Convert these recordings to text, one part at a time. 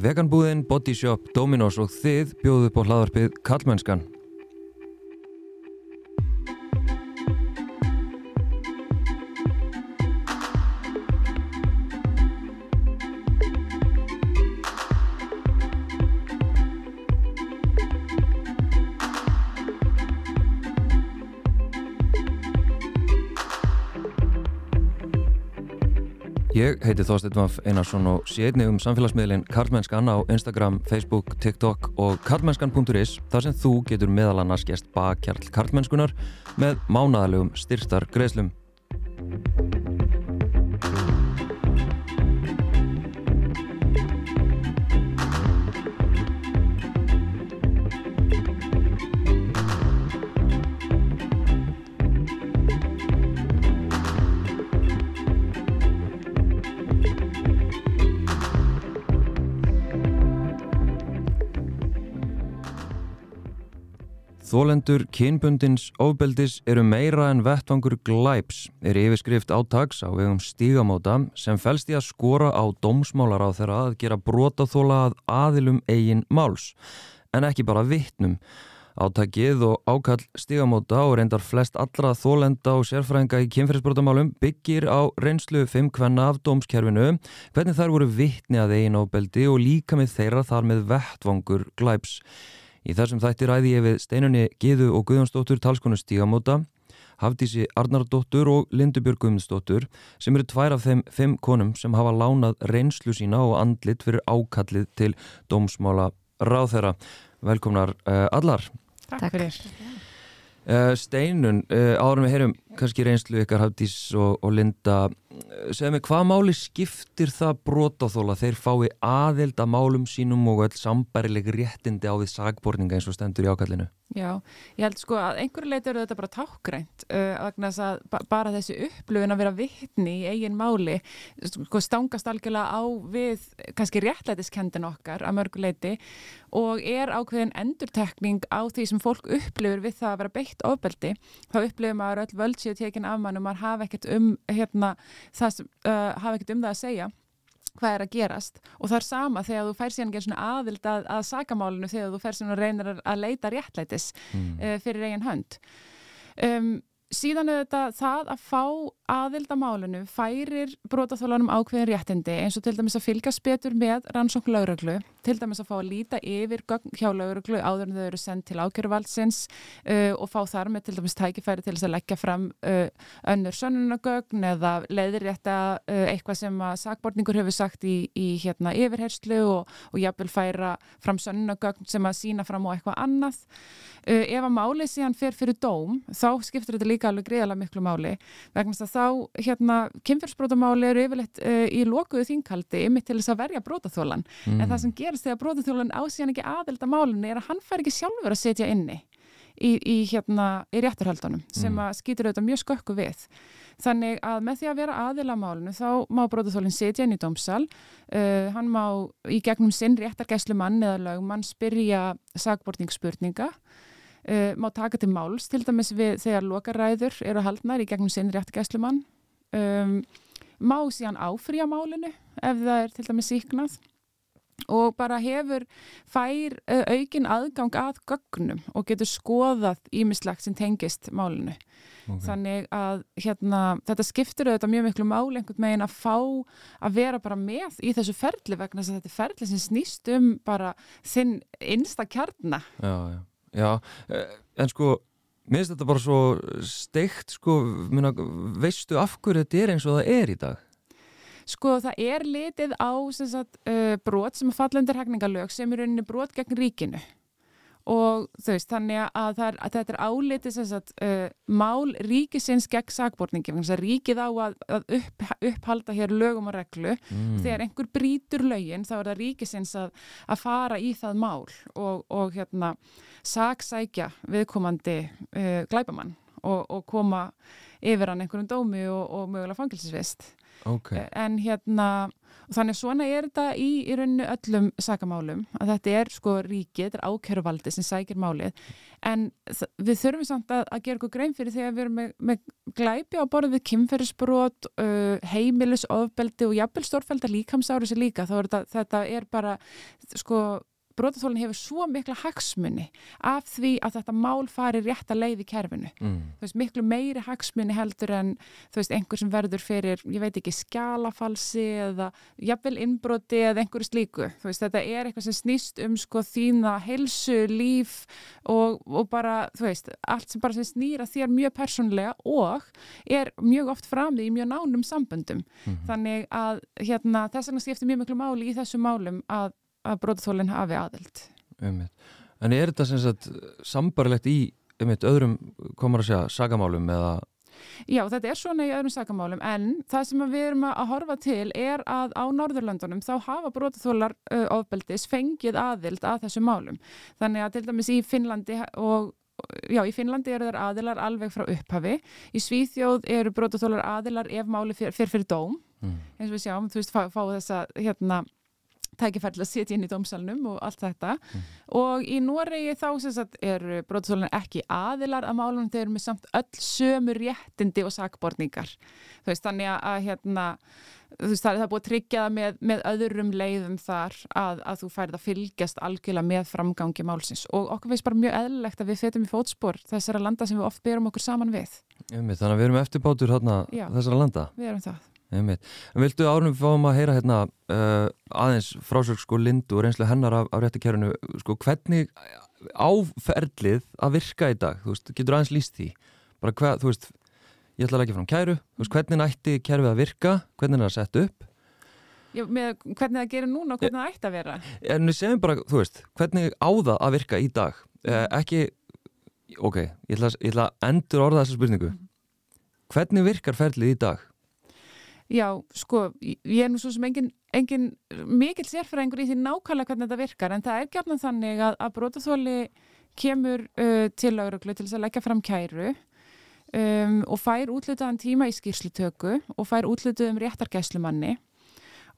Veganbúðin, Bodyshop, Dominos og þið bjóðu upp á hlaðarpið Kallmennskan. Ég heiti Þorstein Vaff Einarsson og sé einnig um samfélagsmiðlinn Karlmennskan á Instagram, Facebook, TikTok og karlmennskan.is þar sem þú getur meðal annars gæst bakkjarl karlmennskunar með mánadalegum styrtar greiðslum. Þólendur kynbundins ofbeldis eru meira en vettvangur glæps er yfirskrift átags á vegum stígamóta sem fælst í að skora á dómsmálar á þeirra að gera brotaþóla að aðilum eigin máls en ekki bara vittnum. Átakið og ákall stígamóta og reyndar flest allra þólenda og sérfræðinga í kynferðisbrotamálum byggir á reynslu 5 kvenna af dómskerfinu, hvernig þær voru vittni að eigin ofbeldi og líka með þeirra þar með vettvangur glæps. Í þessum þætti ræði ég við steinunni Gíðu og Guðjónsdóttur talskonu Stígamóta, Hafdísi Arnardóttur og Lindubjörg Guðmundsdóttur sem eru tvær af þeim fimm konum sem hafa lánað reynslu sína og andlit fyrir ákallið til dómsmála ráþeira. Velkomnar uh, allar. Takk, Takk fyrir. Uh, Steinun, uh, árum við heyrum kannski reynslu ykkar Hafdís og, og Linda segja mig, hvað máli skiptir það brotáþóla þeir fái aðeld að málum sínum og öll sambærileg réttindi á því sagborninga eins og stendur í ákallinu? Já, ég held sko að einhverju leiti eru þetta bara tákgrænt uh, að bara þessi upplöfun að vera vittni í eigin máli sko, stangast algjörlega á við kannski réttlætiskendin okkar að mörgu leiti og er ákveðin endurtekning á því sem fólk upplifur við það að vera beitt ofbeldi þá upplifur maður öll völd síðan tekin af mann og maður hafa ekkert um hérna það sem, uh, hafa ekkert um það að segja hvað er að gerast. Og það er sama þegar þú fær síðan ekki svona aðvild að, að sakamálinu þegar þú fær síðan að reyna að leita réttlætis mm. uh, fyrir eigin hönd. Um, síðan er þetta það að fá aðildamálinu færir brotaþólanum ákveðin réttindi eins og til dæmis að fylgast betur með rannsókn lauruglu, til dæmis að fá að líta yfir hjá lauruglu áður en þau eru sendt til ákjörvaldsins uh, og fá þar með til dæmis tækifæri til þess að leggja fram uh, önnur sönnunagögn eða leiðir rétta uh, eitthvað sem að sakbortningur hefur sagt í, í hérna yfirherslu og, og jafnvel færa fram sönnunagögn sem að sína fram á eitthvað annað. Uh, ef að málið síðan fer fyrir dóm þá skiptur þetta líka alveg greiðalega miklu máli vegna þess að þá hérna kynfjörnsbrótamáli eru yfirleitt uh, í lokuðu þínkaldi yfir til þess að verja brótaþólan mm. en það sem gerist þegar brótaþólan ásíðan ekki aðelda málunni er að hann fær ekki sjálfur að setja inni í, í hérna í rétturhaldunum sem mm. að skýtur auðvitað mjög skökku við. Þannig að með því að vera aðila málunum þá má brótaþólinn setja inn í dómsal. Uh, hann má í gegnum sinn réttargæslu mann eða lögum spyrja sagbortningsspurninga uh, má taka til máls til dæmis við þegar lokaræður eru haldnar í gegnum sinn réttgæslumann um, má síðan áfrýja málinu ef það er til dæmis síknað og bara hefur fær aukin aðgang að gögnum og getur skoðað ímislegt sem tengist málinu okay. þannig að hérna, þetta skiptur auðvitað mjög miklu mál einhvern veginn að fá að vera bara með í þessu ferli vegna þess að þetta ferli sem snýst um bara þinn einsta kjarna Já, já Já, eh, en sko mér finnst þetta bara svo steikt sko, minna, veistu af hverju þetta er eins og það er í dag? Sko það er litið á sagt, uh, brot sem er fallendur hegningalög sem er rauninni brot gegn ríkinu. Og veist, þannig að, er, að þetta er álitið sem sagt uh, mál ríkisins gegn að ríkið á að, að upp, upphalda hér lögum og reglu. Mm. þegar einhver brítur lögin þá er það ríkisins að, að fara í það mál og, og hérna sagsækja viðkomandi uh, glæbamann og, og koma yfir hann einhverjum dómi og, og mögulega fangilsisvist okay. en hérna þannig svona er þetta í, í rauninu öllum sakamálum, að þetta er sko ríkið, þetta er ákjöruvaldi sem sækir málið en við þurfum samt að, að gera eitthvað grein fyrir því að við erum með, með glæpi á borðið við kynferðisbrot uh, heimilis, ofbeldi og jafnvel stórfælda líkamsáru sér líka, þá er þetta, þetta er bara sko brotaþólinn hefur svo mikla hagsmunni af því að þetta mál fari rétt að leið í kerfinu. Mm. Þú veist, miklu meiri hagsmunni heldur en þú veist, einhver sem verður fyrir, ég veit ekki, skjálafalsi eða jafnvel innbroti eða einhverju slíku. Þú veist, þetta er eitthvað sem snýst um sko þína helsu, líf og, og bara, þú veist, allt sem bara sem snýra þér mjög persónlega og er mjög oft framið í mjög nánum samböndum. Mm. Þannig að hérna, þess vegna skiptir mjög miklu máli í þessu málum að að brótaþólinn hafi aðild. En er þetta sem sagt sambarlegt í einmitt, öðrum, komur að segja, sagamálum eða? Já, þetta er svona í öðrum sagamálum en það sem við erum að horfa til er að á Norðurlandunum þá hafa brótaþólar uh, ofbeldis fengið aðild að þessu málum. Þannig að til dæmis í Finnlandi og Já, í Finnlandi eru þær aðilar alveg frá upphafi. Í Svíþjóð eru brótaþólar aðilar ef máli fyrir fyrir, fyrir dóm. Mm. eins og við sjáum, þú veist, fá, fá þessa hérna tækifærlega að setja inn í dómsalunum og allt þetta. Mm. og í Noregi þá sagt, er brotasólun ekki aðilar að málunum þeir eru með samt öll sömu réttindi og sakborningar. Veist, þannig að hérna, veist, það er búið að tryggja það með, með öðrum leiðum þar að, að þú færð að fylgjast algjörlega með framgangi málsins. Og okkur veist bara mjög eðlilegt að við fetum í fótspor þessara landa sem við oft berum okkur saman við. Þannig að við erum eftirbátur þessara landa. Við erum það En viltu árunum fáum að heyra hérna uh, aðeins frásög sko Lindu og reynslu hennar af, af réttikærunu sko hvernig áferðlið að virka í dag, þú veist, getur aðeins líst því? Bara hvað, þú veist ég ætla að leggja fram kæru, þú veist, hvernig ætti kærfið að virka, hvernig er það að setja upp? Já, með hvernig það gerir núna og hvernig það ætti að vera? En við segjum bara, þú veist, hvernig á það að virka í dag, eh, ekki ok, ég ætla, ég ætla að endur orða þessa spurningu. Mm. hvernig virkar ferlið í dag Já, sko, ég er nú svo sem engin, engin mikil sérfræðingur í því nákvæmlega hvernig þetta virkar en það er gefnum þannig að, að brótaþóli kemur uh, til lauruglu til þess að leggja fram kæru um, og fær útlutaðan tíma í skýrslutöku og fær útlutaðum réttargæslumanni.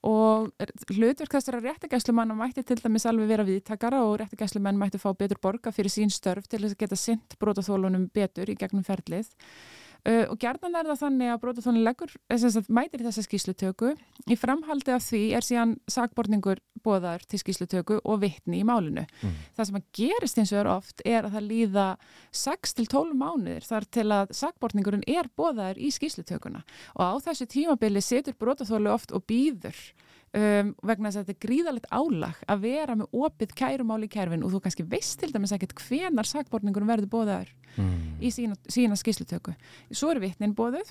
Og hlutverk þessara réttargæslumanna mætti til dæmis alveg vera viðtakara og réttargæslumenn mætti fá betur borga fyrir sín störf til þess að geta synt brótaþólunum betur í gegnum ferlið Uh, og gerðan er það þannig að brótaþónin leggur, sagt, mætir þessa skýslutöku í framhaldi af því er síðan sagborningur bóðar til skýslutöku og vittni í málinu. Mm. Það sem að gerist eins og er oft er að það líða 6-12 mánuðir þar til að sagborningurinn er bóðar í skýslutökuna og á þessu tímabili setur brótaþóli oft og býður um, vegna þess að þetta er gríðalegt álag að vera með opið kærumál í kærfin og þú kannski veist til dæmis ekkert hvenar sakborningur verður bóðaður mm. í sína, sína skýslutöku. Svo er vittnin bóðuð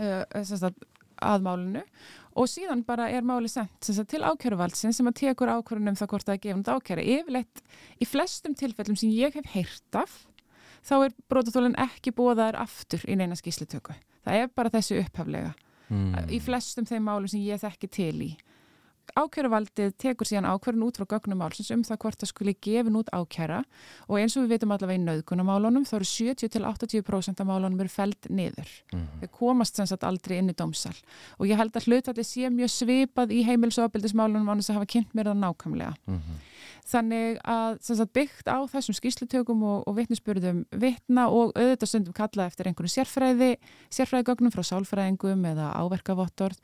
uh, að málinu og síðan bara er máli sendt til ákjöruvaldsin sem að tekur ákjörunum það hvort það er gefund ákjæra. Yfirleitt í flestum tilfellum sem ég hef heyrt af þá er brótaþólinn ekki bóðaður aftur í neina skýslutöku. Það er bara þessi upphaflega mm. í flestum þeim málum sem ég þekki til í ákjöruvaldið tekur síðan ákjörun út frá gögnum málsins um það hvort það skuli gefin út ákjæra og eins og við veitum allavega í nauðgunamálunum þá eru 70-80% af málunum eru feld niður. Mm. Við komast sem sagt aldrei inn í dómsal og ég held að hlut að þetta sé mjög svipað í heimilsofabildismálunum á þess að hafa kynnt mér það nákvæmlega. Mm -hmm. Þannig að sagt, byggt á þessum skýslutökum og, og vittnisspurðum vittna og auðvitað stundum kalla eftir einhvern sérfræði, sérfræðigögnum frá sálfræðingum eða áverkavottor,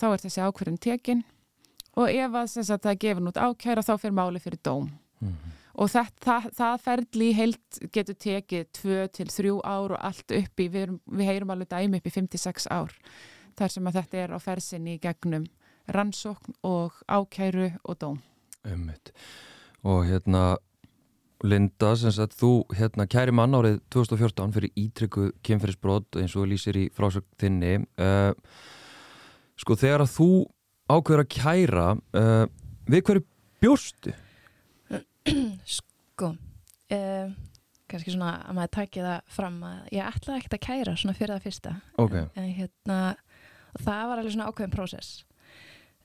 þá er þessi ákverðin tekin og ef að sagt, það er gefin út ákæra þá fyrir máli fyrir dóm. Mm -hmm. Og það, það, það ferli heilt getur tekið 2-3 ár og allt upp í, við, við heyrum alveg dæmi upp í 5-6 ár. Þar sem að þetta er á fersinni gegnum rannsókn og ákæru og dóm. Ummitt og hérna Linda, sem sagt, þú hérna kæri mann árið 2014 fyrir ítrykku kemferðisbrot eins og lýsir í frásökt þinni uh, sko þegar að þú ákveður að kæra uh, við hverju bjórstu? Sko uh, kannski svona að maður tækja það fram að ég ætlaði ekkert að kæra svona fyrir það fyrsta okay. en hérna það var alveg svona ákveðin prósess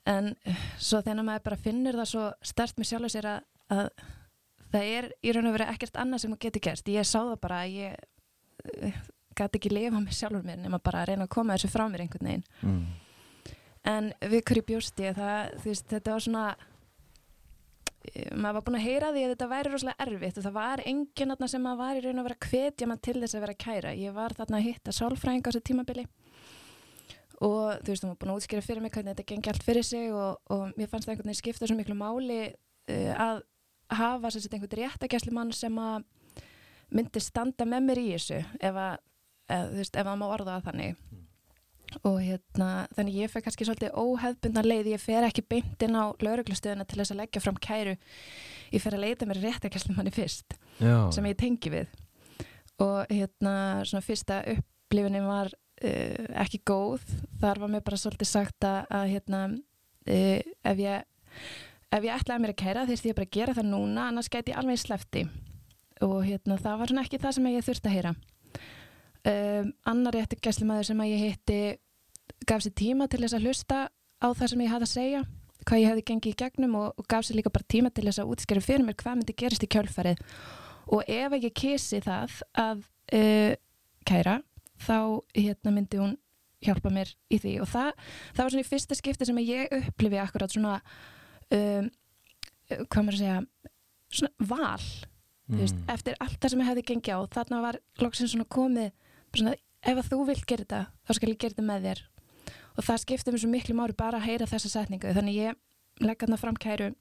en svo þegar maður bara finnur það svo stert með sjálf og sér að að það er í raun og verið ekkert annað sem getur gerst. Ég sá það bara að ég uh, gæti ekki lifa með sjálfur mér nema bara að reyna að koma þessu frá mér einhvern veginn. Mm. en við hverju bjósti ég það, þú veist, þetta var svona eh, maður var búin að heyra því að þetta væri rosalega erfitt og það var enginn þarna sem maður var í raun og vera að hvetja maður til þess að vera kæra ég var þarna að hitta sálfræðing á þessu tímabili og þú veist, hún var búin að útskýra fyrir mig hvernig þetta gengi allt fyrir sig og, og mér fannst það einhvern veginn skipta svo miklu máli uh, að hafa sér einhvern réttakæslu mann sem að myndi standa með mér í þessu ef að, eð, þú veist, ef að má orða það þannig. Og hérna, þannig ég fer kannski svolítið óhefbundan leið, ég fer ekki beint inn á lauruglustöðuna til þess að leggja fram kæru. Ég fer að leita mér réttakæslu manni fyrst Já. sem ég tengi við. Og hérna svona fyrsta upplifunin var uh, ekki góð. Þar var mér bara svolítið sagt að, að hérna uh, ef ég ef ég ætlaði mér að kæra þýrst ég bara að gera það núna annars gæti ég alveg slefti og hérna það var svona ekki það sem ég þurfti að heyra. Um, annar réttu gæslimæður sem ég hitti gaf sér tíma til þess að hlusta á það sem ég hafði að segja hvað ég hefði gengið í gegnum og, og gaf sér líka bara tíma til þess að útskjara fyrir mér hvað myndi gerist í kjölfarið. Og ef ég kísi það að uh, kæra þá hérna myndi hún hjálpa mér í því. Og það, það var svona í fyrsta skipti sem ég upplifi akkurat svona um, hvað maður að segja svona val mm. veist, eftir allt það sem ég hefði gengið á. Þarna var loksins svona komið svona, ef að þú vilt gera þetta þá skal ég gera þetta með þér. Og það skipti mér svo miklu mári bara að heyra þessa setningu. Þannig ég legg þarna fram kæru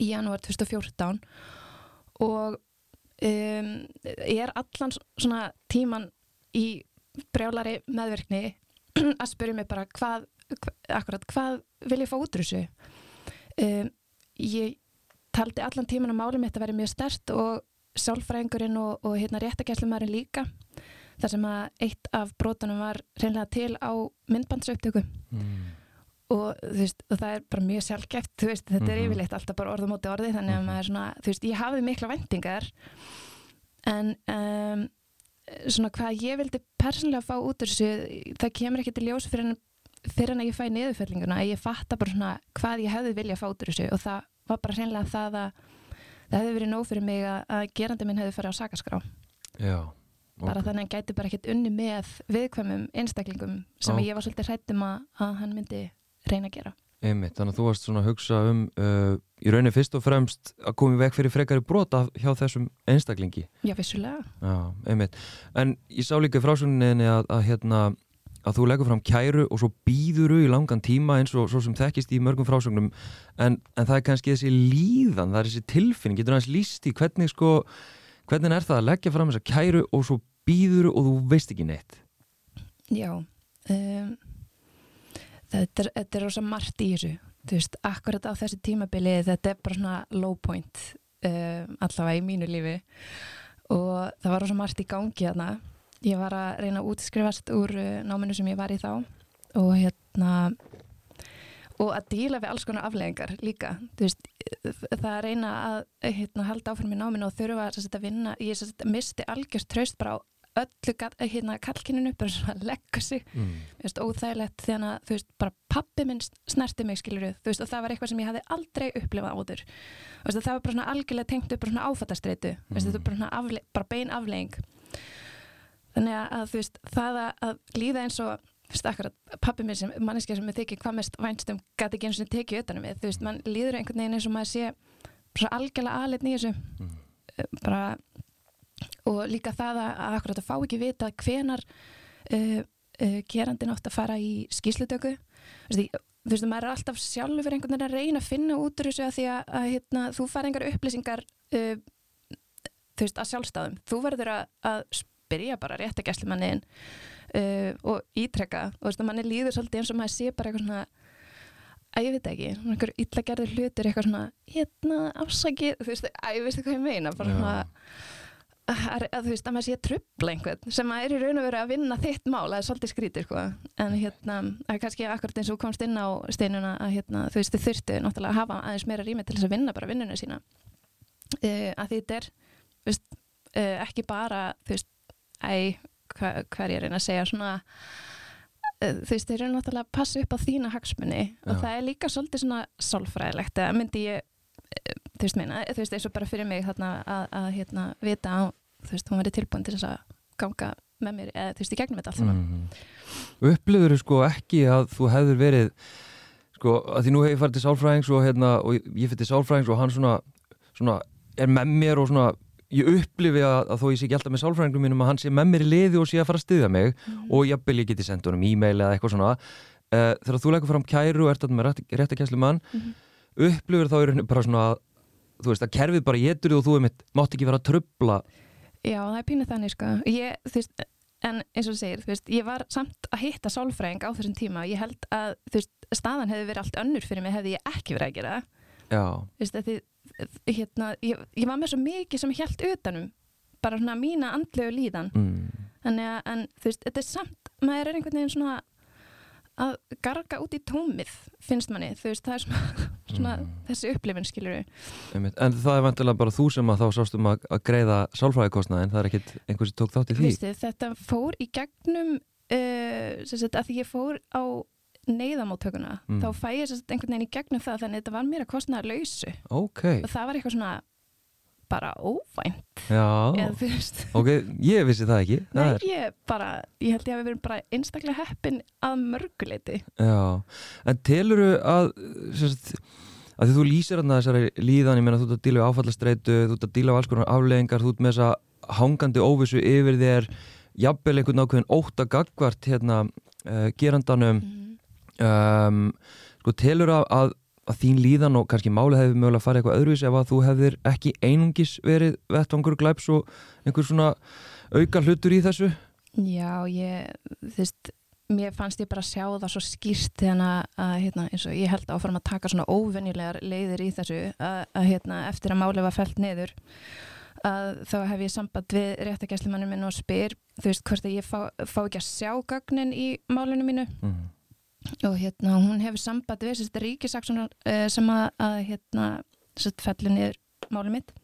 í janúar 2014 og um, ég er allan svona tíman í brjálari meðverkni að spyrja mig bara hvað, hva, akkurat, hvað vil ég fá út úr þessu um, ég taldi allan tíman að málum mitt að vera mjög stert og sálfræðingurinn og, og hérna réttakæslumærin líka þar sem að eitt af brotunum var reynlega til á myndbandsaupptöku mm. og, veist, og það er bara mjög sjálfgeft veist, þetta mm -hmm. er Mhm. yfirleitt alltaf bara orð á móti orði þannig að Mhm. maður svona, þú veist, ég hafði mikla vendingar en um, svona hvað ég vildi persónulega fá út úr þessu það kemur ekki til ljós fyrir en, fyrir en að ég fæ niðurfellinguna að ég fatta bara svona hvað ég hefði vilja fá út úr þessu og það var bara hreinlega það að það hefði verið nóg fyrir mig að, að gerandi minn hefði farið á sakaskrá Já. bara ok. þannig að hann gæti bara ekkert unni með viðkvæmum einstaklingum sem Já. ég var svolítið hrættum að, að hann myndi reyna að gera Einmitt, þannig að þú varst svona að hugsa um uh, í rauninni fyrst og fremst að koma í veg fyrir frekari brota hjá þessum einstaklingi. Já, vissulega. Já. En ég sá líka í frásögninni að, að, hérna, að þú leggur fram kæru og svo býðuru í langan tíma eins og svo sem þekkist í mörgum frásögnum en, en það er kannski þessi líðan, það er þessi tilfinning, getur hans líst í hvernig sko, hvernig er það að leggja fram þessa kæru og svo býðuru og þú veist ekki neitt? Já, um, þetta, er, er rosa margt í þessu. Þú veist, akkurat á þessi tímabili þetta er bara svona low point um, allavega í mínu lífi og það var rosa margt í gangi þarna. Ég var að reyna að útskrifast úr uh, náminu sem ég var í þá og hérna og að díla við alls konar afleggingar líka, veist, það að reyna að hérna, halda áfram í náminu og þurfa að vinna, ég sagt, misti algjörst traust bara á öllu hérna, kallkininu, bara svona leggja sig. Mm. veist, óþægilegt þegar að, þú veist, bara pappi minn snerti mig, skilur þú veist, og það var eitthvað sem ég hafði aldrei upplifað áður. Veist, það var bara svona algjörlega tengt upp bara svona áfattastreitu, mm. bara bara bein aflegging þannig að, þú veist, það að, líða eins og, pappi minn sem manneskja sem er þykir hvað mest vænstum gæti ekki eins og tekið utanum við, þú veist, mann líður einhvern veginn eins og maður sé bara algjörlega í þessu. Mm. bara og líka það að, að akkurat að fá ekki vita hvenar uh, uh, gerandin átt að fara í skýslutöku þú veist, þú veist, maður er alltaf sjálfur einhvern veginn að reyna að finna út úr þessu að því að, að hérna, þú fær engar upplýsingar uh, þú veist, að sjálfstæðum. Þú verður að, að spyrja bara réttagæslumanniðin uh, og ítrekka, og þú veist, að manni líður svolítið eins og maður sé bara eitthvað svona að ég veit ekki, einhver illa gerður hlutur eitthvað svona, hérna, afsakið þú veist, að ég veistu hvað ég meina? Bara svona að, að þú veist, að maður sé að trubla einhvern sem að er í raun og veru að vinna þitt mál það er svolítið skrítið, sko. En hérna, að kannski akkurat eins og komst inn á steinuna að hérna, þú veist, þið þurftu náttúrulega að hafa aðeins meira rými til þess að vinna bara vinnuna sína. Uh, að þetta er þú veist, uh, ekki bara þú veist, æ, hva, hvað er ég að reyna að segja svona uh, þú veist, þeir eru náttúrulega að passa upp á þína hagsmunni og Já. það er líka svolítið svona sálfræðilegt að myndi ég eh, þú veist meina, þú veist eins og bara fyrir mig þarna að, að hérna vita á, þú veist, hún verið tilbúin til þess að ganga með mér eða þú veist, í gegnum þetta allt saman mm. Upplifur sko ekki að þú hefur verið sko, að því nú hefur ég farið til sálfræðings og, hérna, og ég fyrir til sálfræðings og hann svona, svona er með mér og svona ég upplifi að, að þó ég sé ekki alltaf með sálfræðingum mínum að hann sé með mér í liði og sé að fara að styðja mig Mhm. og jafnvel ég geti sendt honum e-mail eða eitthvað svona. Uh, þegar þú leggur fram kæru og ert að með rétt, réttakæslu mann Mhm. upplifur þá er bara svona þú veist að kerfið bara getur og þú er mitt mátt ekki vera að trubla Já, það er pínuð þannig sko. Ég, veist, en eins og þú segir þú veist, ég var samt að hitta sálfræðing á þessum tíma ég held að þú veist, staðan hefði verið allt önnur fyrir mig hefði ég ekki verið að gera Já, Þú veist, að því, hérna, ég, ég var með svo mikið sem held utanum bara svona mína andlegu líðan mm. að, en þú veist, þetta er samt maður er einhvern veginn svona að garga út í tómið finnst manni, þú veist, það er svona, svona Mm. þessi upplifin skilur við. En það er vantilega bara þú sem að þá sástum að, að greiða sálfræðikostnaðin, það er ekkit einhver sem tók þátt í því. Vistu, þetta fór í gegnum uh, sagt, að því ég fór á neyðamóttökuna Mm. þá fæ ég sagt, einhvern veginn í gegnum það þannig að þetta var mér að kostnaða lausu. Ok, og það var eitthvað svona bara óvænt. Já, eða þú veist. Ok, ég vissi það ekki. Það Nei, er, ég bara, ég held ég að við verum bara einstaklega heppin að mörguleiti já, en teluru að, sérst, að því þú lýsir hérna þessari líðan, ég meina þú ert að díla við áfallastreitu, þú ert að díla við alls konar afleggingar, þú ert með þessa hangandi óvissu yfir þér, jafnvel einhvern ákveðin óta gagvart hérna uh, gerandanum, mm. Um, sko telur að, að, að þín líðan og kannski máli hefði mögulega farið eitthvað öðruvis ef að þú hefðir ekki einungis verið vettvangur glæps og einhver svona auka hlutur í þessu Já, ég, þú veist mér fannst ég bara sjá það svo skýrt þegar að, hérna, eins og ég held áfram að taka svona óvenjulegar leiðir í þessu að, að hérna, eftir að málið var fælt niður að þá hef ég samband við réttakæslimannum minn og spyr þú veist hvort að ég fá, fá ekki að sjá gögnin í málinu mínu mm. Og hérna hún hefur samband við sérst ríkisaksunar uh, sem að, að hérna fellir niður málið mitt.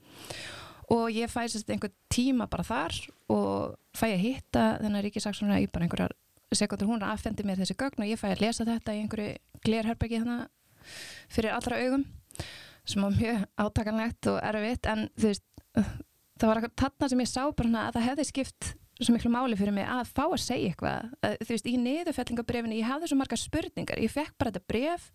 Og ég fæ sérst einhver tíma bara þar og fæ að hitta þennan ríkisaksunar í bara einhverjar sekundur hún aðfendi mér þessi gögn og ég fæ að lesa þetta í einhverju glerherbergi þannig fyrir allra augum sem var mjög átakanlegt og erfitt. En þú veist það var þarna sem ég sá bara að það hefði skipt svo miklu máli fyrir mig að fá að segja eitthvað. Að, þú veist, í niðurfellingabrefinu ég hafði svo margar spurningar, ég fekk bara þetta bref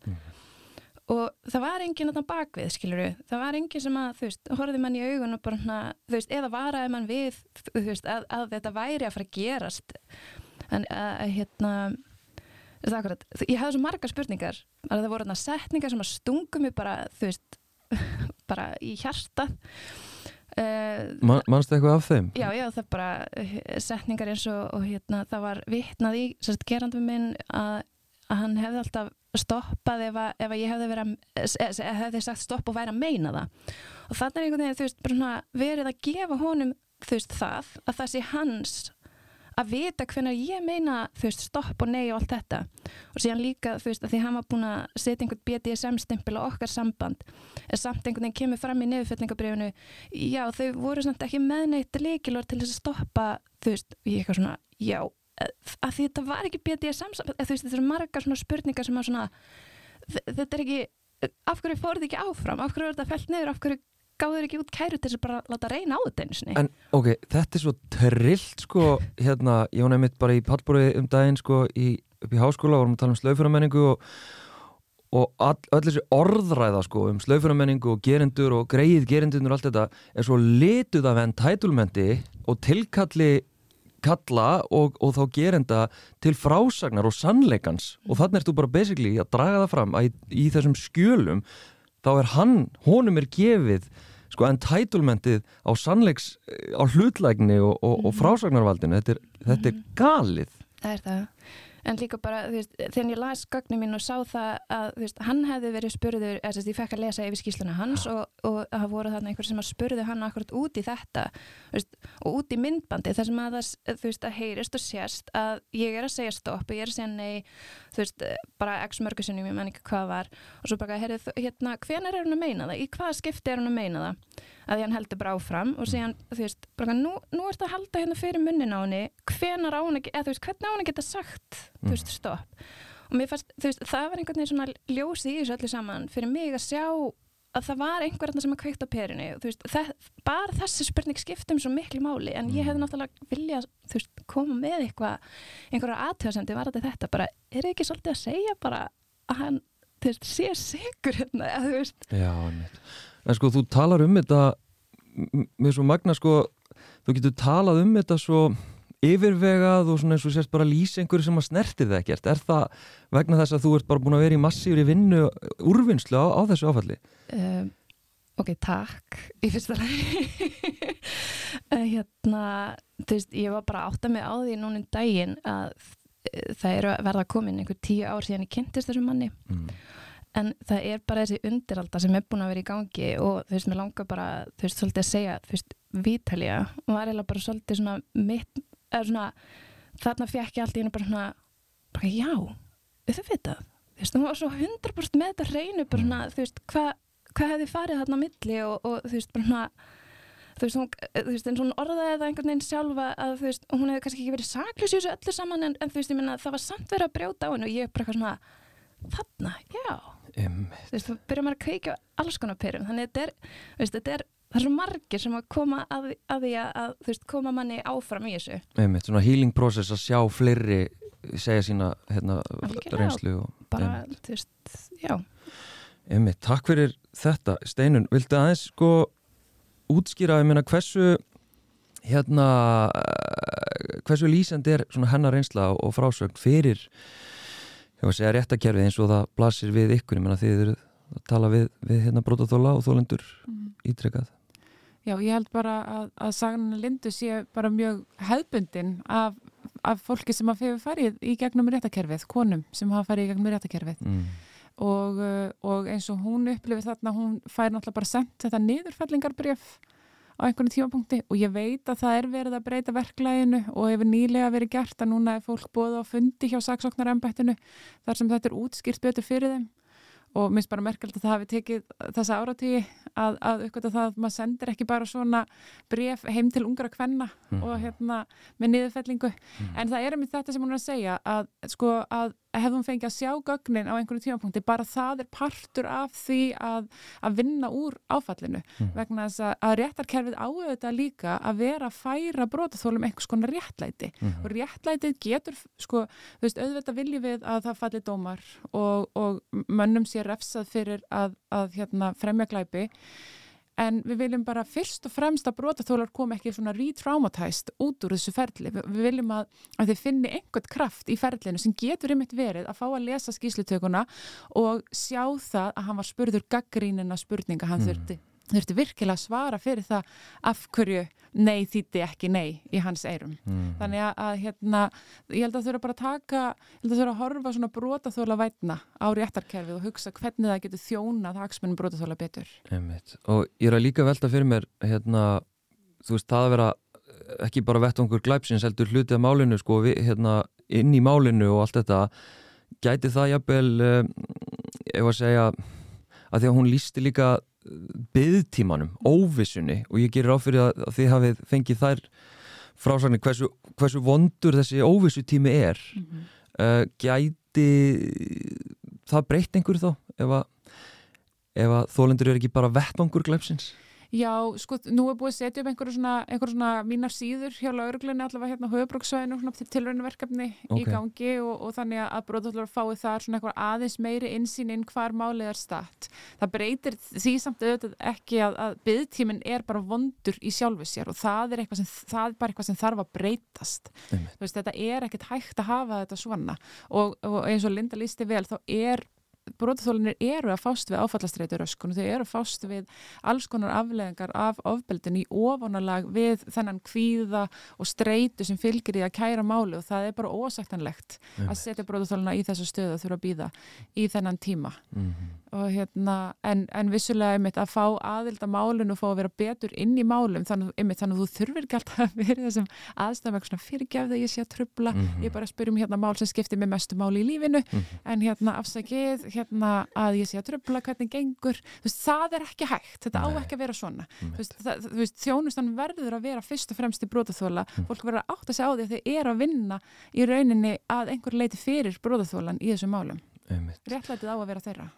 og það var enginn að bakvið, skilur við, það var enginn sem að, þú veist, horfði mann í augun og bara hana, þú veist, eða varaði mann við þú veist, að, að þetta væri að fara að gerast. En að, hérna það er akkurat, ég hafði svo margar spurningar. Að það voru þarna setningar sem að stungum mig bara, þú veist bara í hjarta uh, Man, Manstu eitthvað af þeim? Já, já, það er bara eh, setningar eins og, og hérna, það var vitnað í, sérst, gerandum minn að, að hann hefði alltaf stoppað ef, að, ef að ég hefði verið að, eh, hefði sagt stopp og væri að meina það. Og þannig er einhvern veginn, þú veist, svona verið að gefa honum, þú veist, það, að það sé hans að vita hvernig ég meina, þú veist, stopp og nei og allt þetta. Og síðan líka, þú veist, að því hann var búin að setja einhvern BDSM-stimpil á okkar samband, er samt einhvern veginn kemur fram í niðurfellningabrifinu, já, þau voru samt ekki með neitt líkilor til þess að stoppa, þú veist, ég eitthvað svona, já, að því þetta var ekki BDSM, þú veist, þetta eru margar svona spurningar sem að svona, þetta er ekki, af hverju fóruð ekki áfram, af hverju er þetta fælt niður, af hverju gáður ekki út kæru til þess að bara láta reyna á þetta einu sinni. En ok, þetta er svo trillt sko, hérna, ég var nefnitt bara í pallbúri um daginn sko í, upp í háskóla, vorum að tala um slaufunamenningu og, og öll þessi orðræða sko um slaufunamenningu og gerendur og greið gerendunur og allt þetta er svo lituð af entitlementi og tilkalli kalla og, og þá gerenda til frásagnar og sannleikans og þannig ertu bara basically að draga það fram að í, í þessum skjölum þá er hann, honum er gefið sko entitlementið á sannleiks á hlutlægni og, og, og frásagnarvaldinu þetta er, þetta er galið. Það er það. En líka bara, veist, þegar ég las gögnum mín og sá það að, veist, hann hefði verið spurður, eða þess ég fekk að lesa yfir skýsluna hans og, og það voru þarna einhver sem að spurðu hann akkurat út í þetta, veist, og út í myndbandi þar sem að það, heyrist og sést að ég er að segja stopp og ég er að segja nei, bara x mörgusunum, ég menn ekki hvað var og svo bara, heyrðu, hérna, hvenar er hann að meina það? Í hvaða skipti er hann að meina það? Að því hann heldur bara áfram og síðan, þú veist, bara nú, nú ertu að halda hérna fyrir munnin á henni, hvenar á henni eða þú veist, hvernig á henni geta sagt þú veist, stopp? Og mér fannst, þú veist, það var einhvern veginn svona ljósi í þessu öllu saman fyrir mig að sjá að það var einhverjarna sem að kveikt á perinu þú veist, það, bara þessi spurning skiptum svo miklu máli, en ég hefði Mm. náttúrulega viljað, þú veist, koma með eitthvað einhverja aðtöðasendi var þetta þetta bara, er ekki svolítið að segja bara að hann, þú veist, sé sigur hérna, eða þú veist, Já, einmitt. En sko, þú talar um þetta með svo magna, sko, þú getur talað um þetta svo yfirvegað og svona eins og sérst bara lýsa einhverju sem að snertir það ekkert. Er það vegna þess að þú ert bara búin að vera í massífri vinnu úrvinnslu á, á þessu áfalli? um, ok, takk í fyrsta lagi uh, hérna, þú veist, ég var bara að átta mig á því núna um daginn að eh, það eru að verða komin einhver tíu ár síðan ég kynntist þessum manni Mm. En það er bara þessi undiralda sem er búin að vera í gangi og þú veist, mér langar bara þú veist, svolítið að segja, þú veist, Vítalía var eiginlega bara svolítið svona mitt, eða svona, þarna fekk ég allt í hennu bara svona, bara já auðvitað, þú veist, hún var svo 100% með þetta hreinu, bara svona, þú veist hvað hva hefði farið þarna á milli og, og þú veist, bara svona þú veist, hún, þú veist, og hún orðaði það einhvern veginn sjálfa að þú veist, hún hefði kannski ekki verið saklaus í þessu öllu saman en, en þú veist, ég minna, það var samt verið að brjóta á hennu og ég bara eitthvað svona þarna, já. Þú veist, þá byrjar maður að kveikja á alls konar perum, þannig þetta er, þú veist, þetta er það er svo margir sem að koma að, að því að, þú veist, koma manni áfram í þessu Einmitt, svona healing process að sjá fleiri segja sína hérna, Algjörlega. reynslu og, bara, Einmitt. þú veist, já Einmitt, takk fyrir þetta Steinun, viltu aðeins sko útskýra, ég meina hversu hérna hversu lýsandi er svona hennar reynsla og frásögn fyrir ég var að segja réttakerfið eins og það blasir við ykkur, ég meina þið eru að tala við, við hérna brótaþóla og þólendur ítrekkað Já, ég held bara að, að sagan Lindu sé bara mjög hefðbundin af, af fólki sem hefur farið í gegnum réttakerfið, konum sem hafa farið í gegnum réttakerfið mm. og, og eins og hún upplifið þarna, hún fær náttúrulega bara sendt þetta niðurfellingarbref á einhvern tímapunkti og ég veit að það er verið að breyta verklæginu og hefur nýlega verið gert að núna er fólk búið á fundi hjá saksóknarembættinu þar sem þetta er útskýrt betur fyrir þeim. Og minnst bara merkjöld að það hafi tekið þessa áratígi að, að uppgöta það að maður sendir ekki bara svona bref heim til ungra kvenna og hérna með niðurfellingu. En það er einmitt þetta sem hún er að segja að sko að hefði hún fengið að sjá gögnin á einhverju tímapunkti, bara það er partur af því að, að vinna úr áfallinu. Vegna þess að, að réttarkerfið áauðvitað líka að vera að færa brotaþólum einhvers konar réttlæti. Og réttlætið getur sko, þú veist, auðvitað viljum við að það falli dómar og, og mönnum sé refsað fyrir að, að hérna, fremja glæpi en við viljum bara fyrst og fremst að brotaþólar kom ekki svona re-traumatized út úr þessu ferli. Vi, við viljum að, að þið finni einhvern kraft í ferlinu sem getur einmitt verið að fá að lesa skýslutökuna og sjá það að hann var spurður gaggrínina spurninga, hann þurfti þurfti virkilega að svara fyrir það af hverju nei þýtti ekki nei í hans eirum. Mm. Þannig að, að hérna, ég held að þurfa bara að taka, ég held að þurfa að horfa svona brotaþóla vætna á réttarkerfið og hugsa hvernig það getur þjónað hagsmunum brotaþóla betur. Einmitt. og ég er að líka velta fyrir mér hérna, þú veist, það að vera ekki bara vettvangur glæpsins heldur hluti af málinu sko, við, hérna, inn í málinu og allt þetta gæti það jafnvel ef að segja að því að hún lísti líka byðtímanum, óvissunni og ég gerir áfyrir að, þið hafið fengið þær frásagnir hversu, hversu vondur þessi óvissutími er Mm -hmm. uh, gæti það breytt einhverju þá ef að, ef að þólendur eru ekki bara vettvangur glæpsins Já, sko, nú er búið að setja upp einhverju svona, einhverju svona mínar síður hjá lauruglunni allavega hérna á höfubróksvæðinu svona tilraunverkefni í gangi og, og þannig að brotaþólar fái þar svona einhver aðeins meiri insýn inn hvar málið er statt. Það breytir því samt auðvitað ekki að, að byggtíminn er bara vondur í sjálfu sér og það er, sem, það er bara eitthvað sem þarf að breytast. Veist, þetta er ekkert hægt að hafa þetta svona og, og eins og Linda lísti vel þá er brotaþólinir eru að fást við áfallastreitur öskun og þau eru að fást við alls konar afleðingar af ofbeldin í ofonalag við þennan kvíða og streitu sem fylgir í að kæra máli og það er bara ósættanlegt að setja brotaþólina í þessu stöðu að þurfa að býða í þennan tíma. Mm -hmm. og hérna, en, en vissulega einmitt að fá aðild að málun og fá að vera betur inn í málum, þannig, einmitt, þannig að þú þurfir ekki alltaf að vera þessum aðstæðum eitthvað svona fyrirgefðu ég sé að trubla Mhm. ég er bara að spyrja um hérna mál sem skiptir mig mestu máli í lífinu. En hérna afsakið hérna að ég sé að trubla hvernig gengur, þú veist, það er ekki hægt. Þetta á Nei. ekki að vera svona. Þú veist, það, veist, þjónustan verður að vera fyrst og fremst í brotaþóla, fólk verður að átta sig á því að þau eru að vinna í rauninni að einhver leiti fyrir brotaþólan í þessum málum. Einmitt. réttlætið á að vera þeirra.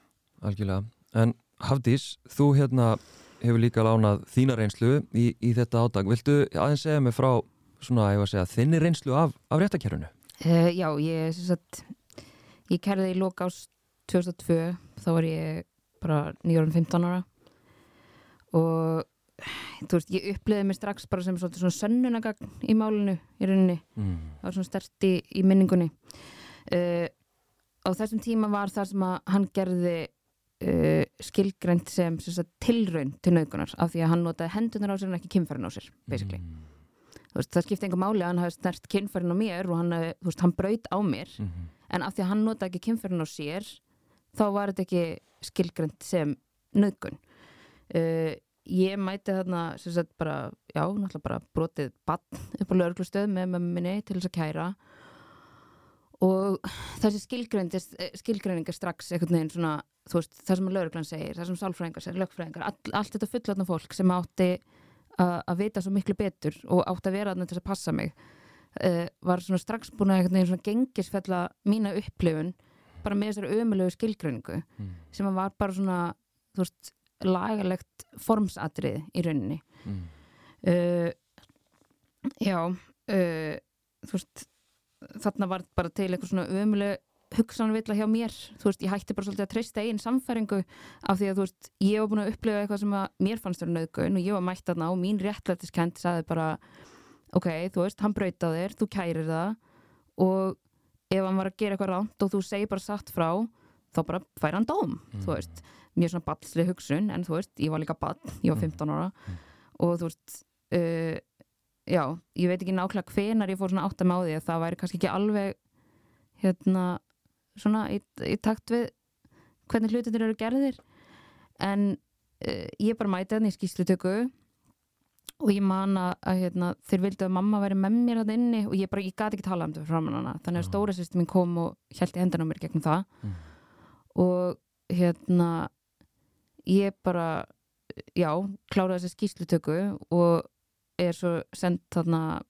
Algjörlega. En Hafdís, þú hérna hefur líka lánað þína reynslu í, í þetta átak. Viltu aðeins segja mig frá svona, ég var að segja, þinni reynslu af, af réttakerfinu? Uh, já, ég sem sagt ég kærði í lók ás 2002 þá var ég bara 9-15 ára og þú veist, ég uppliði mig strax bara sem svona, svona sönnunagagn í málinu í rauninni, Mm. það var svona stert í, í minningunni uh, á þessum tíma var það sem að hann gerði uh, skilgrænt sem, sem sagt, tilraun til nauðgunar af því að hann notaði hendunar á sér en ekki kynfærin á sér, basically Mm. veist, það skipti enga máli að hann hafi snert kynfærin á mér og hann, þú veist, hann braut á mér Mm. en af því að hann notaði ekki kynfærin á sér þá var þetta ekki skilgrænt sem nauðgun. Uh, ég mæti þarna sem sagt bara, já, náttúrulega bara brotið bann upp á lauruglustöð með mömmu minni til þess að kæra. Og þessi skilgreining er strax einhvern veginn svona, veist, það sem lauruglan segir, það sem sálfræðingar segir, lögfræðingar all, allt þetta fullotna fólk sem átti að vita svo miklu betur og átti að vera þarna til þess að passa mig uh, var svona strax búin að einhvern veginn svona gengisfella mína upplifun bara með þessari ömulegu skilgreiningu Mm. sem var bara svona veist, lagalegt formsatrið í rauninni Mm. uh, já uh, þú veist þarna var bara til eitthvað svona ömuleg hugsanvilla hjá mér þú veist, ég hætti bara svolítið að treysta einn samfæringu af því að þú veist, ég var búin að upplifa eitthvað sem að mér fannst vera nöðgun og ég var mætt þarna og mín réttlætiskend sagði bara ok, þú veist, hann braut á þér, þú kærir það og ef hann var að gera eitthvað ránt og þú segir bara satt frá þá bara fær hann dóm, þú veist. Mjög svona ballsli hugsun, en þú veist, ég var líka ball, ég var 15 ára. Og þú veist uh, já, ég veit ekki nákvæmlega hvenar ég fór svona átt að því að það væri kannski ekki alveg hérna svona í, í takt við hvernig hlutinir eru gerðir. En uh, ég bara mæti hann í skýslutöku og ég man að, að hérna, þeir vildu að mamma væri með mér hann inni og ég bara, ég gati ekki tala um þetta frá hana. Þannig að stóra sýstum mín kom og held í hendan á mér gegnum það. Mm. og hérna ég bara já, kláraði þessi skýslutöku og er svo sendt þarna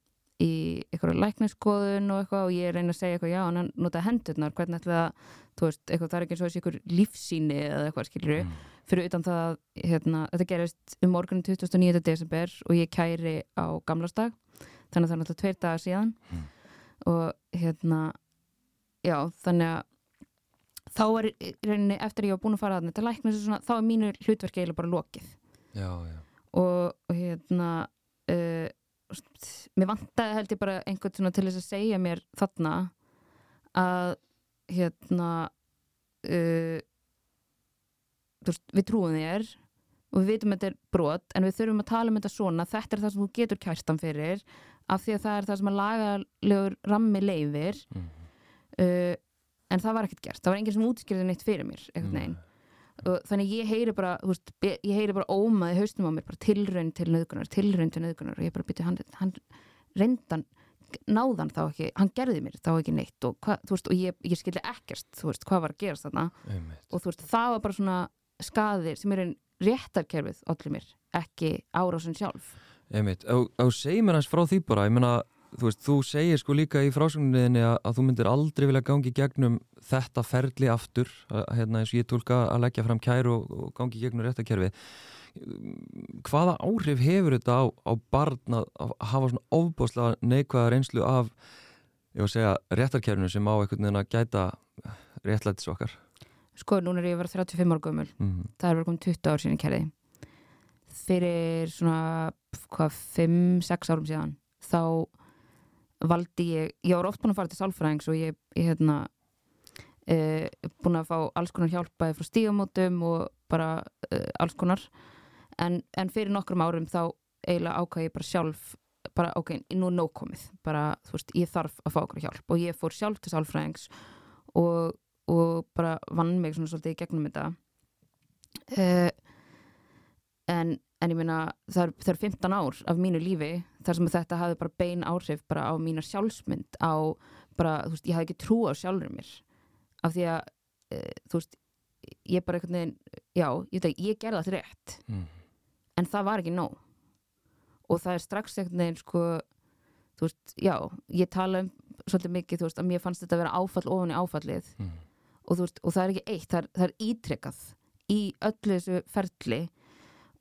í einhverju lækniskoðun og eitthvað og ég reyna að segja eitthvað já, en hann notaði hendurnar, hvernig ætla það þú veist, eitthvað, það er ekki eins og þessi einhver lífsýni eða eitthvað, skilur Mm. fyrir utan það, hérna, þetta gerist um morgunin 29. desember og ég kæri á gamlastag þannig að það er náttúrulega tveir dagar síðan Mm. og hérna já, þannig að þá er í rauninni eftir að ég var búin að fara þarna til læknis og svona, þá er mínu hlutverki eiginlega bara lokið Já, já. og, og hérna uh, mér vantaði held ég bara einhvern svona til þess að segja mér þarna að hérna uh, veist, við trúum þér og við vitum að þetta er brot en við þurfum að tala um þetta svona. Þetta er það sem þú getur kærstan fyrir af því að það er það sem að lagalegur rammi leifir Mm. uh, en það var ekkert gert, það var enginn sem útskýrði neitt fyrir mér og þannig ég heyri bara, veist, ég heyri bara ómaði haustum á mér, bara tilraun til nöðgunar tilraun til nöðgunar og ég bara byrja hann, hann reyndan, náðan þá ekki hann gerði mér þá ekki neitt og, hva, veist, og ég, ég skildi ekkert, þú veist, hvað var að gerast þarna. Einmitt. og þú veist, það var bara svona skaðir sem er einn réttarkerfið allir mér, ekki árásun sjálf. Einmitt, og, og segir mér hans frá því bara, ég meina, þú veist, þú segir sko líka í frásögninni að, að þú myndir aldrei vilja gangi gegnum þetta ferli aftur, að, hérna eins og ég tólka að leggja fram kæru og, og gangi gegnum réttakerfi. Hvaða áhrif hefur þetta á, á barn að, að hafa svona ofbáslega neikvæða reynslu af, ég var að segja, réttarkerfinu sem á einhvern veginn að gæta réttlætis okkar? sko, núna er ég vera 35 ára gömul Mm. það er verið komin 20 ár síðan kerði fyrir svona hvað, 5-6 árum síðan þá valdi ég ég var oft búin að fara til sálfræðings og ég, ég hérna e, búin að fá alls konar hjálpaði frá stígamótum og bara e, alls konar. En, en fyrir nokkrum árum þá eiginlega ákvað ég bara sjálf bara ok, nú er nóg komið. Bara, þú veist, ég þarf að fá okkur hjálp og ég fór sjálf til sálfræðings og, og bara vann mig svona svolítið í gegnum þetta. Uh, en, en ég meina það er, það er 15 ár af mínu lífi þar sem þetta hafði bara bein áhrif bara á mína sjálfsmynd á bara, þú veist, ég hafði ekki trú á sjálfur mér af því að uh, þú veist, ég bara einhvern veginn já, ég, ég gerði það rétt Mm. en það var ekki nóg og það er strax einhvern veginn sko, þú veist, já, ég tala um svolítið mikið, þú veist, að mér fannst þetta að vera áfall ofan í áfallið Mm. og, þú veist, og það er ekki eitt, það er, það er ítrekað í öllu þessu ferli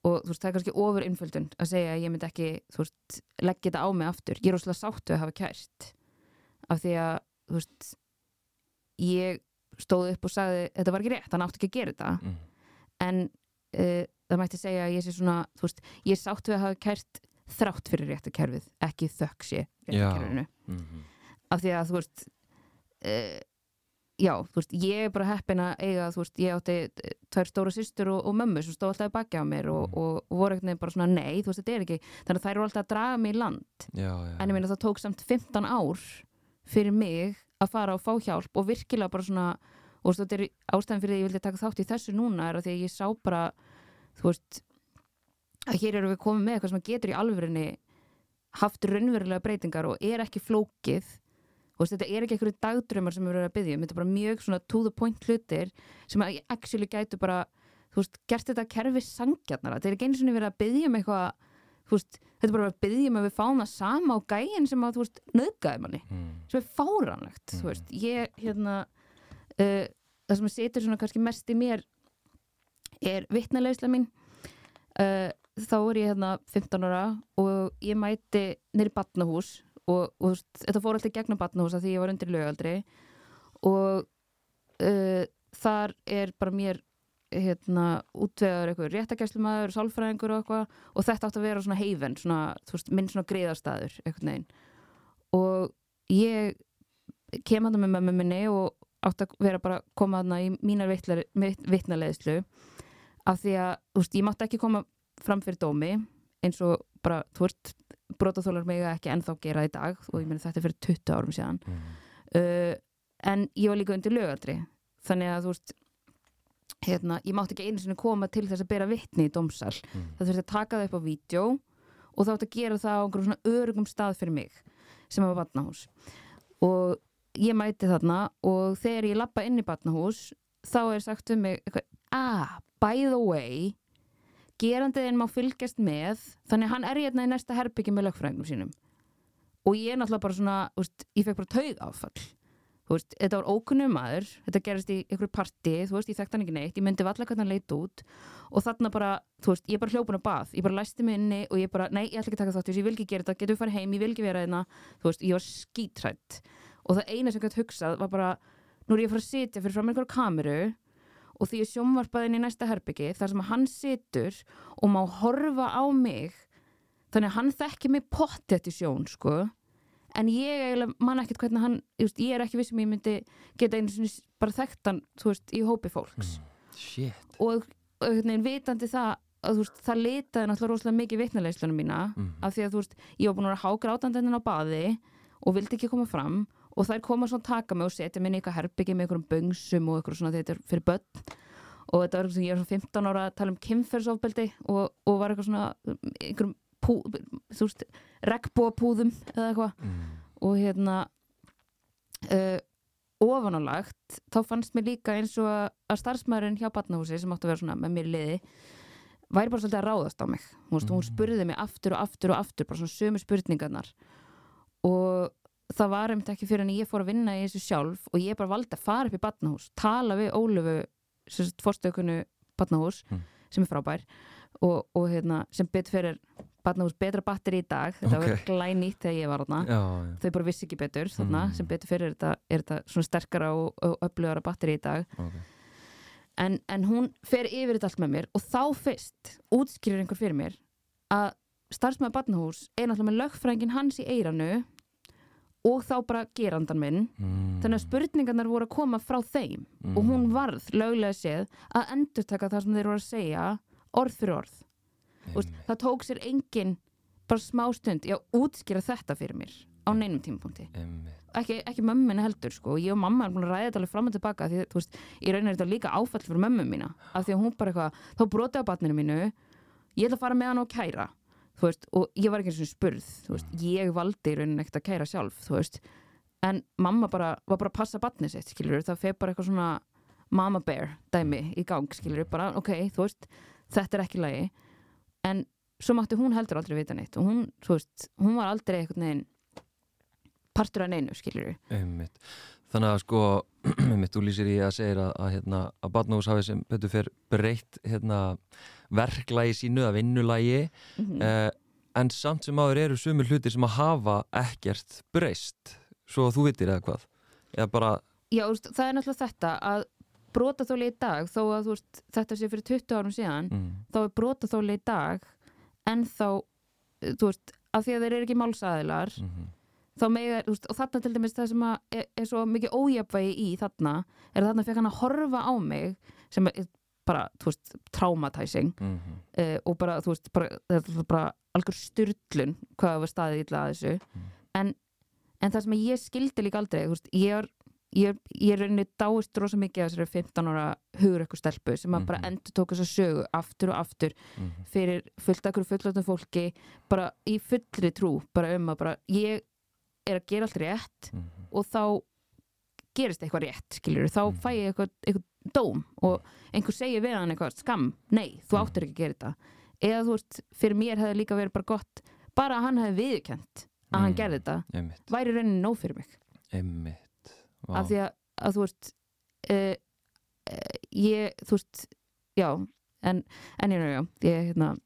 og þú veist, það er kannski ofur innföldun að segja að ég myndi ekki, þú veist, leggja þetta á mig aftur. Ég er óslega sáttu að hafa kært af því að, þú veist, ég stóð upp og sagði þetta var ekki rétt, hann átti ekki að gera þetta mm. en uh, það mætti segja að ég sé svona, þú veist, ég er sáttu að hafa kært þrátt fyrir réttakerfið, ekki þökk sé réttakerfinu Mm af því að þú veist uh, já, þú veist, ég er bara heppin að eiga, þú veist, ég átti tvær stóra systur og, og mömmu sem stóð alltaf í baki á mér og, Mm. og, og voru eitthvað bara svona nei, þú veist, þetta er ekki þannig að þær eru alltaf að draga mig í land Já, já. en ég meina það tók samt 15 ár fyrir mig að fara og fá hjálp og virkilega bara svona og þetta er ástæðan fyrir því ég vildi taka þátt í þessu núna er að því að ég sá bara þú veist að hér eru við komið með eitthvað sem getur í alvörinni haft raunverulega breytingar og er ekki flókið veist, þetta er ekki einhverju dagdrömmar sem við erum að byggja um, þetta er bara mjög svona to the point hlutir sem að actually gætu bara þú veist, gert þetta kerfi sangjarnara þetta er ekki einu svona verið að byggja um eitthvað þú veist, þetta er bara að byggja um að við fáum það sama á gæin sem að, þú veist, nöðgæði manni Mm. sem er fáranlegt, þú Mhm. veist ég, hérna uh, það sem setur svona kannski mest í mér er vitnaleysla mín uh, þá er ég hérna 15 ára og ég mæti nýri batnahús og, og þetta fór alltaf gegnum batnahús að því ég var undir lögaldri og uh, þar er bara mér hérna útvegar eitthvað réttakæslumæður, sálfræðingur og eitthvað og þetta átt að vera svona heifen svona, þú veist, minn svona greiðarstaður og ég kem hann með mömmu minni og átt að vera bara að koma hann í mínar vitnaleðslu af því að, veist, ég mátti ekki koma fram fyrir dómi eins og bara, þú veist, brotaþólar mig ekki ennþá gera í dag og ég meni þetta er fyrir 20 árum síðan Mm. uh, en ég var líka undir lögaldri þannig að þú veist hérna, ég mátti ekki einu sinni koma til þess að bera vitni í dómsal Mm. það þurfti að taka það upp á vídeo og þá átti að gera það á einhverjum svona örugum stað fyrir mig sem var batnahús og ég mæti þarna og þegar ég lappa inn í batnahús þá er sagt um mig eitthvað, ah, by the way gerandiðin má fylgjast með þannig að hann er hérna í næsta herbyggi með lögfræðingum sínum. Og ég er náttúrulega bara svona, veist, ég fekk bara taug áfall veist, þetta var ókunnum maður þetta gerist í einhverju parti, þú veist, ég þekkt hann ekki neitt ég myndi valla hvernig hann leit út. Og þarna bara, þú veist, ég bara hljópun á bað ég bara læsti mig inni og ég bara, nei, ég ætla ekki að taka þátt ég vil ekki gera þetta, getur við farið heim, ég vil ekki vera hérna. Þú veist, ég var skítrætt og það eina sem gætt hugsað var bara nú er ég að fara að sitja fyrir fram einhverju kameru og því ég sjónvarpaðin í næsta herbyggi þar sem hann situr og má horfa á mig þannig að hann þekki mig pottet í sjón sko en ég man ekkert hvernig hann veist, ég er ekki vissum ég myndi geta einu sinni bara þekkt hann, þú veist, í hópi fólks Shit. og og veginn vitandi það að veist, það litaði náttúrulega rosalega mikið vitnalegslunum mína Mhm. af því að veist, ég var búin að vera hágrátandinn á baði og vildi ekki koma fram og þær koma svona að taka mig og setja mig inn í eitthvað herbyggi með einhverjum böngsum og eitthvað svona þetta er fyrir börn og þetta var eitthvað sem ég var svona 15 ára að tala um kynferðsofbeldi og, og var eitthvað svona einhverjum pú, þú veist, regnbóapúðum eða eitthvað Mm. og hérna uh, ofanálagt þá fannst mér líka eins og að, starfsmæðurinn hjá Batnahúsi sem átti að vera svona með mér liði væri bara svolítið að ráðast á mig hún, mm. hún spurði mig aftur og aftur og aftur bara svona sömu spurningarnar og það var einmitt ekki fyrir en ég fór að vinna í þessu sjálf og ég bara valdi að fara upp í Batnahús tala við Ólöfu fórstökunnu Batnahús Mm. sem er frábær og, og hérna, sem betur fyrir Batnahús betra batteri í dag þetta Ok. var glænýtt þegar ég var þarna þau bara vissi ekki betur þarna, Mm. sem er þetta, er þetta svona sterkara og, og öflugara batteri í dag ok. en, en hún fer yfir þetta allt með mér og þá fyrst útskýrir einhver fyrir mér að starfsmæður barnahús er náttúrulega með lögfrængin hans í eiranu og þá bara gerandan minn. Mm. þannig að spurningarnar voru að koma frá þeim. Mm. og hún varð löglega séð að endurtaka það sem þeir voru að segja orð fyrir orð. Einmitt, það tók sér engin bara smá stund í að útskýra þetta fyrir mér á neinum tímapunkti. Ekki, ekki mömmin heldur sko. Ég og mamma er búin að ræða þetta alveg fram og tilbaka því þú veist, ég raunir þetta líka áfall fyrir mömmu mína. Af því að hún bara eitthvað, þá brotið á batninu mínu ég ætla að fara með hann og kæra veist, og ég var ekki eins og spurð veist, ég valdi í raunin ekkert að kæra sjálf veist, en mamma bara var bara að passa batnið sitt, skilur það fer bara eitthvað svona mama bear dæmi í gang, skilur bara, ok, þú veist þetta er ekki lagi. En svo mátti hún heldur aldrei vita neitt og hún, þú veist, hún var aldrei eitthvað neginn partur af neinu, skilur Einmitt. Þannig að sko, þú lýsir í að segja að, að, hérna, að Barnahús hafi sem betur fyrir breytt hérna, verklagi sínu að vinnulagi mm -hmm. eh, en samt sem áður eru sumur hlutir sem að hafa ekkert breyst svo að þú vitir eða hvað? Eða bara Já, veist, það er náttúrulega þetta að brotaþóli í dag, þó að veist, þetta sé fyrir 20 árum síðan mm, þá er brotaþóli í dag en þá, þú veist, af því að þeir eru ekki málsæðilar mm -hmm, þá mega, og þarna til dæmis það sem er, er svo mikið ójafvægi í þarna er þarna fekk hann að horfa á mig sem er bara, þú veist, traumatizing mm -hmm, uh, og bara, þú veist, bara, þetta er bara algjör styrlun hvað var staðið illa að þessu Mm. en, en það sem ég skildi líka aldrei, þú veist, ég er ég, ég er rauninni dáist rosa mikið af þessari 15 ára hugur eitthvað stelpu sem að bara Mhm. endur tók þessa sögu aftur og aftur mm fyrir fullt akkur fullöldum fólki bara í fullri trú bara um að bara ég er að gera allt rétt -hmm, og þá gerist eitthvað rétt, skiljur þá Mhm. fæ ég eitthvað, eitthvað dóm og einhver segir við hann eitthvað skam, nei, þú Mhm. áttur ekki að gera þetta eða þú veist, fyrir mér hefði líka verið bara gott, bara að hann hefði viðurkent að hann Mm. gerði þetta, einmitt, væri rauninni nóg fyrir mig af því að, að þú veist uh, uh, ég, þú veist já, en en ég já, ég, hérna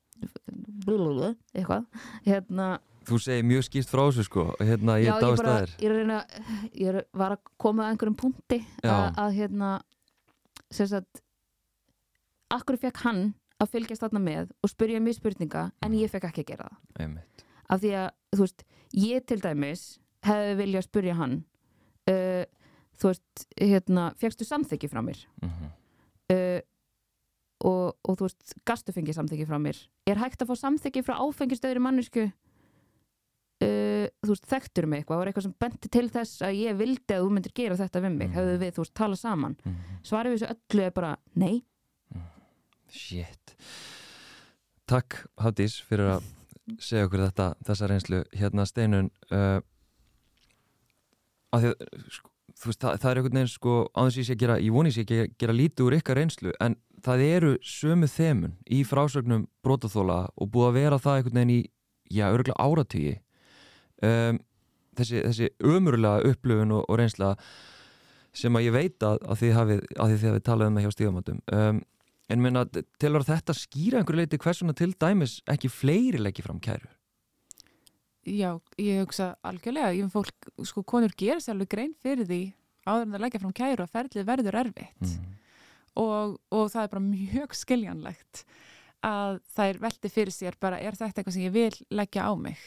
blablabla, eitthvað, hérna Þú segir mjög skýrt frá þessu sko. Hérna, ég já, ég dáist bara, að þér. ég er að reyna ég er, var að koma að einhverjum punkti Já. að, að hérna sagt akkur fekk hann að fylgjast þarna með og spyrja mér spurninga en Mhm. ég fekk ekki að gera það? Einmitt, af því að, þú veist, ég til dæmis hefði viljað spyrja hann uh, þú veist, hérna fegstu samþykki frá mér? Mm -hmm, uh, og, og þú veist, gastu fengið samþykki frá mér? Er hægt að fá samþykki frá áfengistöðri mannesku þú veist, þekktur mig eitthvað var eitthvað sem benti til þess að ég vildi að þú myndir gera þetta við mig, Mhm. hefðu við, þú veist, tala saman. Mm svarið við þessu öllu er bara, nei. Shit. Takk Hafdís fyrir að segja okkur þetta, þessa reynslu. Hérna steinun uh, að því að sko, þú veist, það, það er einhvern veginn sko áðins ég sé að gera, ég voni ég ekki að gera lítið úr ykkar reynslu, en það eru sömu þemun í frásögnum brotaþóla og búið að vera það einhvern veginn í já, örgulega áratígi um, þessi, þessi ömurlega upplöfun og, og reynsla sem að ég veit að, að þið hafið, hafið talað um það hjá stígamáttum um, en minna, telur þetta skýra einhverju leiti hversuna til dæmis ekki fleiri leggja fram kæru Já, ég hugsa algjörlega, ég fólk, sko, konur gera sér alveg grein fyrir því áður en það leggja fram kæru að ferlið verður erfitt. Mm. og, og það er bara mjög skiljanlegt að það er velti fyrir sér bara er þetta eitthvað sem ég vil leggja á mig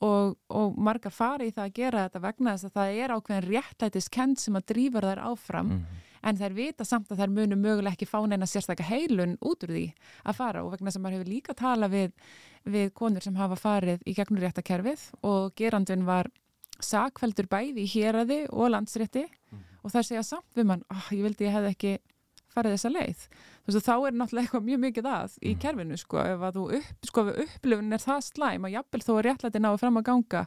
og, og margar fari í það að gera þetta vegna þess að það er ákveðin réttlætiskend sem að drífa þær áfram Mm. en þær vita samt að þær munu mögulega ekki fá neina sérstaka heilun út úr því að fara og vegna sem maður hefur líka tala við, við konur sem hafa farið í gegnum réttakerfið og gerandun var sakveldur bæði í héraði og landsrétti og þær segja samt við mann, oh, ég vildi ég hefði ekki farið þessa leið. Veist, þá er náttúrulega eitthvað mjög mikið að í Mhm. kerfinu, sko, ef að þú upp, sko, upplifun er það slæm að jafnvel þó að réttlæti náðu fram að ganga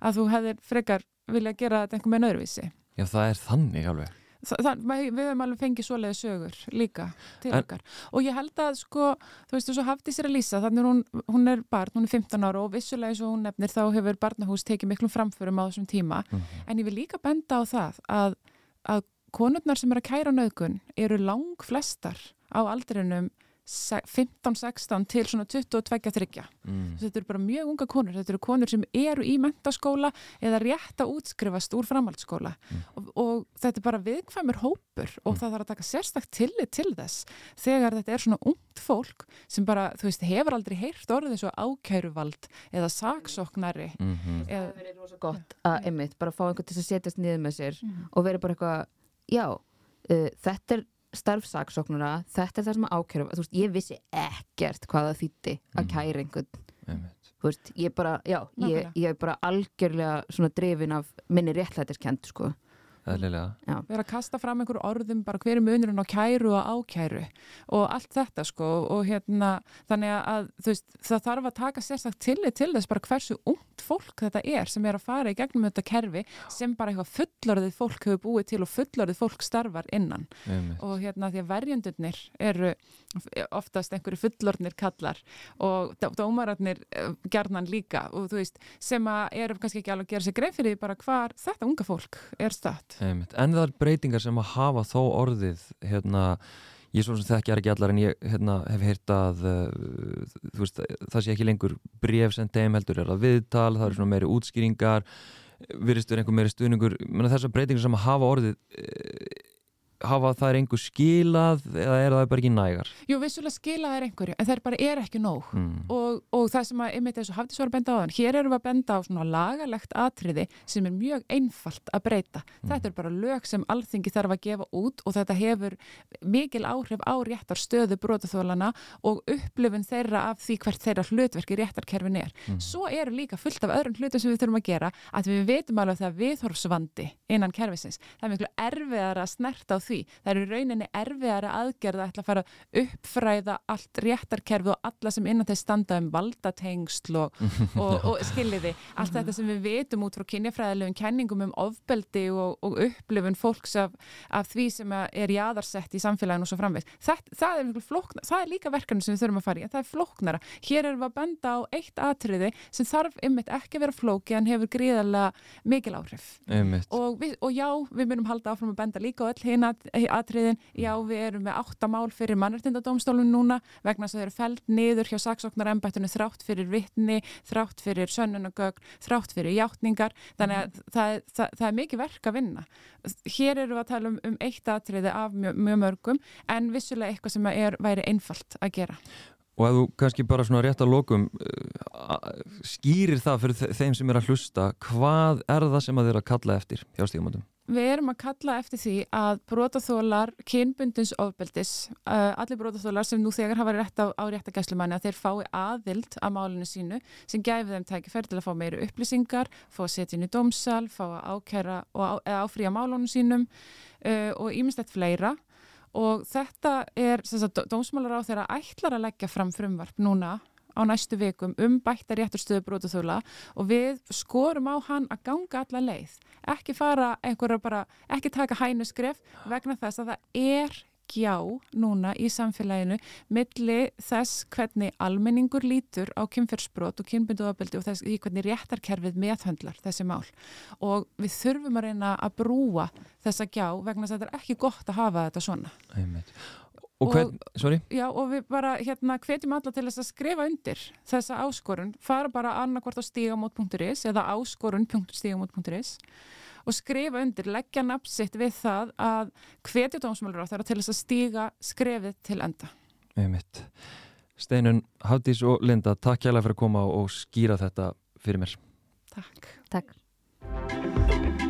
að þú hefðir frekar vilja gera þetta einhver með öðruvísi. Já, það er þannig alveg Þa, það, við höfum alveg fengið svoleiði sögur líka til En- okkar og ég held að sko, þú veist, þú hafði sér að lýsa þannig hún, hún er barn, hún er 15 ára og vissulega eins og hún nefnir þá hefur barnahús tekið miklum framförum á þessum tíma mm. en ég vil líka benda á það að, að konurnar sem eru að kæra nöðgun eru lang flestar á aldrinum se- 15-16 til svona 22-30 Mm. þetta eru bara mjög unga konur, þetta eru konur sem eru í mentaskóla eða rétt að útskrifast úr framhaldsskóla Mm. og, og þetta er bara viðkvæmur hópur og Mm. það þarf að taka sérstakt tillit til þess þegar þetta er svona ungt fólk sem bara, þú veist, hefur aldrei heyrt orðið svo ákæruvald eða saksóknari Mm eða, -hmm. það verið rosa gott að einmitt bara fá einhvern til að setjast niður með sér Mhm. og verið bara eitthvað, já uh, þetta er starfsaksóknara þetta er það sem að ákjöru, þú veist, ég vissi ekkert hvað það þýtti að Mhm. kæra einhvern Einmitt. þú veist, ég bara, já, ég, ég er bara algjörlega svona drifin af minni réttlætiskend, sko Eðlilega. Vera að kasta fram einhverju orðum bara hver er munurinn á kæru og ákæru? Og allt þetta sko og hérna þannig að veist það þarf að taka sérstaklega tillit til þess bara hversu ungt fólk þetta er sem er að fara í gegnum þetta kerfi sem bara eitthvað fullorðið fólk hefur búið til og fullorðið fólk starfar innan. Einmitt. og hérna því að verjendurnir eru oftast einhverju fullornir kallar og dómararnir uh, gerðnan líka. Og þú veist sem að eru kannski ekki alveg að gera sig grein fyrir bara hvar þetta unga fólk er stætt En það er breytingar sem að hafa þó orðið hérna ég svo sem þekkjar ekki allar en ég hérna, hef heyrt að uh, veist, það sé ekki lengur bref sem þeim heldur er að viðtal, það eru svona meiri útskýringar viðristur einhver meiri stuðningur. Þessar breytingar sem að hafa orðið uh, hafa það er einhver skilað eða er það bara ekki nægar? Jú, vissulega skilað er einhverju, en það bara er ekki nóg mm. og, og það sem að, einmitt eins og hafði svo að benda á þann, hér erum við að benda á svona lagarlegt atriði sem er mjög einfalt að breyta. Mm. Þetta er bara lög sem alþingi þarf að gefa út og þetta hefur mikil áhrif á réttar stöðu brotaþólana og upplifun þeirra af því hvert þeirra hlutverki réttarkerfin er. Mm. Svo eru líka fullt af öðrum hlutum sem við þurfum að gera að við veitum alveg að er því. Það eru rauninni erfiðara aðgerða að ætla að fara að uppfræða allt réttarkerfi og alla sem innan þess standa um valdatengsl og, og, og skiljiði. Allt þetta sem við veitum út frá kynjafræðilegum kenningum um ofbeldi og, og upplifun fólks af, af því sem er jáðarsett í samfélaginu og svo framvegst. Það, það, er það er líka verkefni sem við þurfum að fara í. Það er flóknara. Hér erum við að benda á eitt atriði sem þarf ymmit ekki að vera flóki en hefur gríðarlega mikil áhrif. Við, og já, við myndum halda áfram að benda líka á öll hinn atriðin, já við erum með áttamál fyrir mannartindadómstólun núna vegna þess að þau eru fælt niður hjá saksóknar ennbættunni þrátt fyrir vittni, þrátt fyrir sönnunagögn, þrátt fyrir hjáttningar, þannig að mhm. það, það, það er mikið verk að vinna. Hér eru við að tala um, um eitt atriði af mjög, mjög mörgum en vissulega eitthvað sem er, væri einfalt að gera. Og að þú kannski bara svona rétt að lokum uh, skýrir það fyrir þeim sem er að hlusta, hvað er það sem að þeir að kalla eftir hjá stígamöndum? Við erum að kalla eftir því að brotaþólar, kynbundins ofbeldis, uh, allir brotaþólar sem nú þegar hafa rétt á, á réttagæslumanni að þeir fái aðild að málinu sínu sem gæfi þeim tækifæri til að fá meiri upplýsingar, fá að setja inn í domsal, fá að ákæra og á, áfrýja málunum sínum uh, og ímislegt fleira og þetta er, dómsmálar á þeirra ætlar að leggja fram frumvarp núna á næstu vikum um bætta rétturstöðu brotaþjóla og við skorum á hann að ganga alla leið. Ekki fara einhverja bara ekki taka hænu skref vegna þess að það er gjá núna í samfélaginu milli þess hvernig almenningur lítur á kynferðsbrot og kynbynduðabildi og þess í hvernig réttarkerfið meðhöndlar þessi mál. Og við þurfum að reyna að brúa þessa gjá vegna þess að þetta er ekki gott að hafa þetta svona. Einmitt. Og, hvern, og, já, og við bara hérna hvetjum alla til þess að skrifa undir þessa áskorun, fara bara annarkvort á stígamót.is eða áskorun.stígamót.is og skrifa undir, leggja napsitt við það að hvetja dómsmálur á þeirra til þess að stíga skrefið til enda. Einmitt. Steinun, Hafdís og Linda, takk hjálpa fyrir að koma og skýra þetta fyrir mér. Takk. Takk.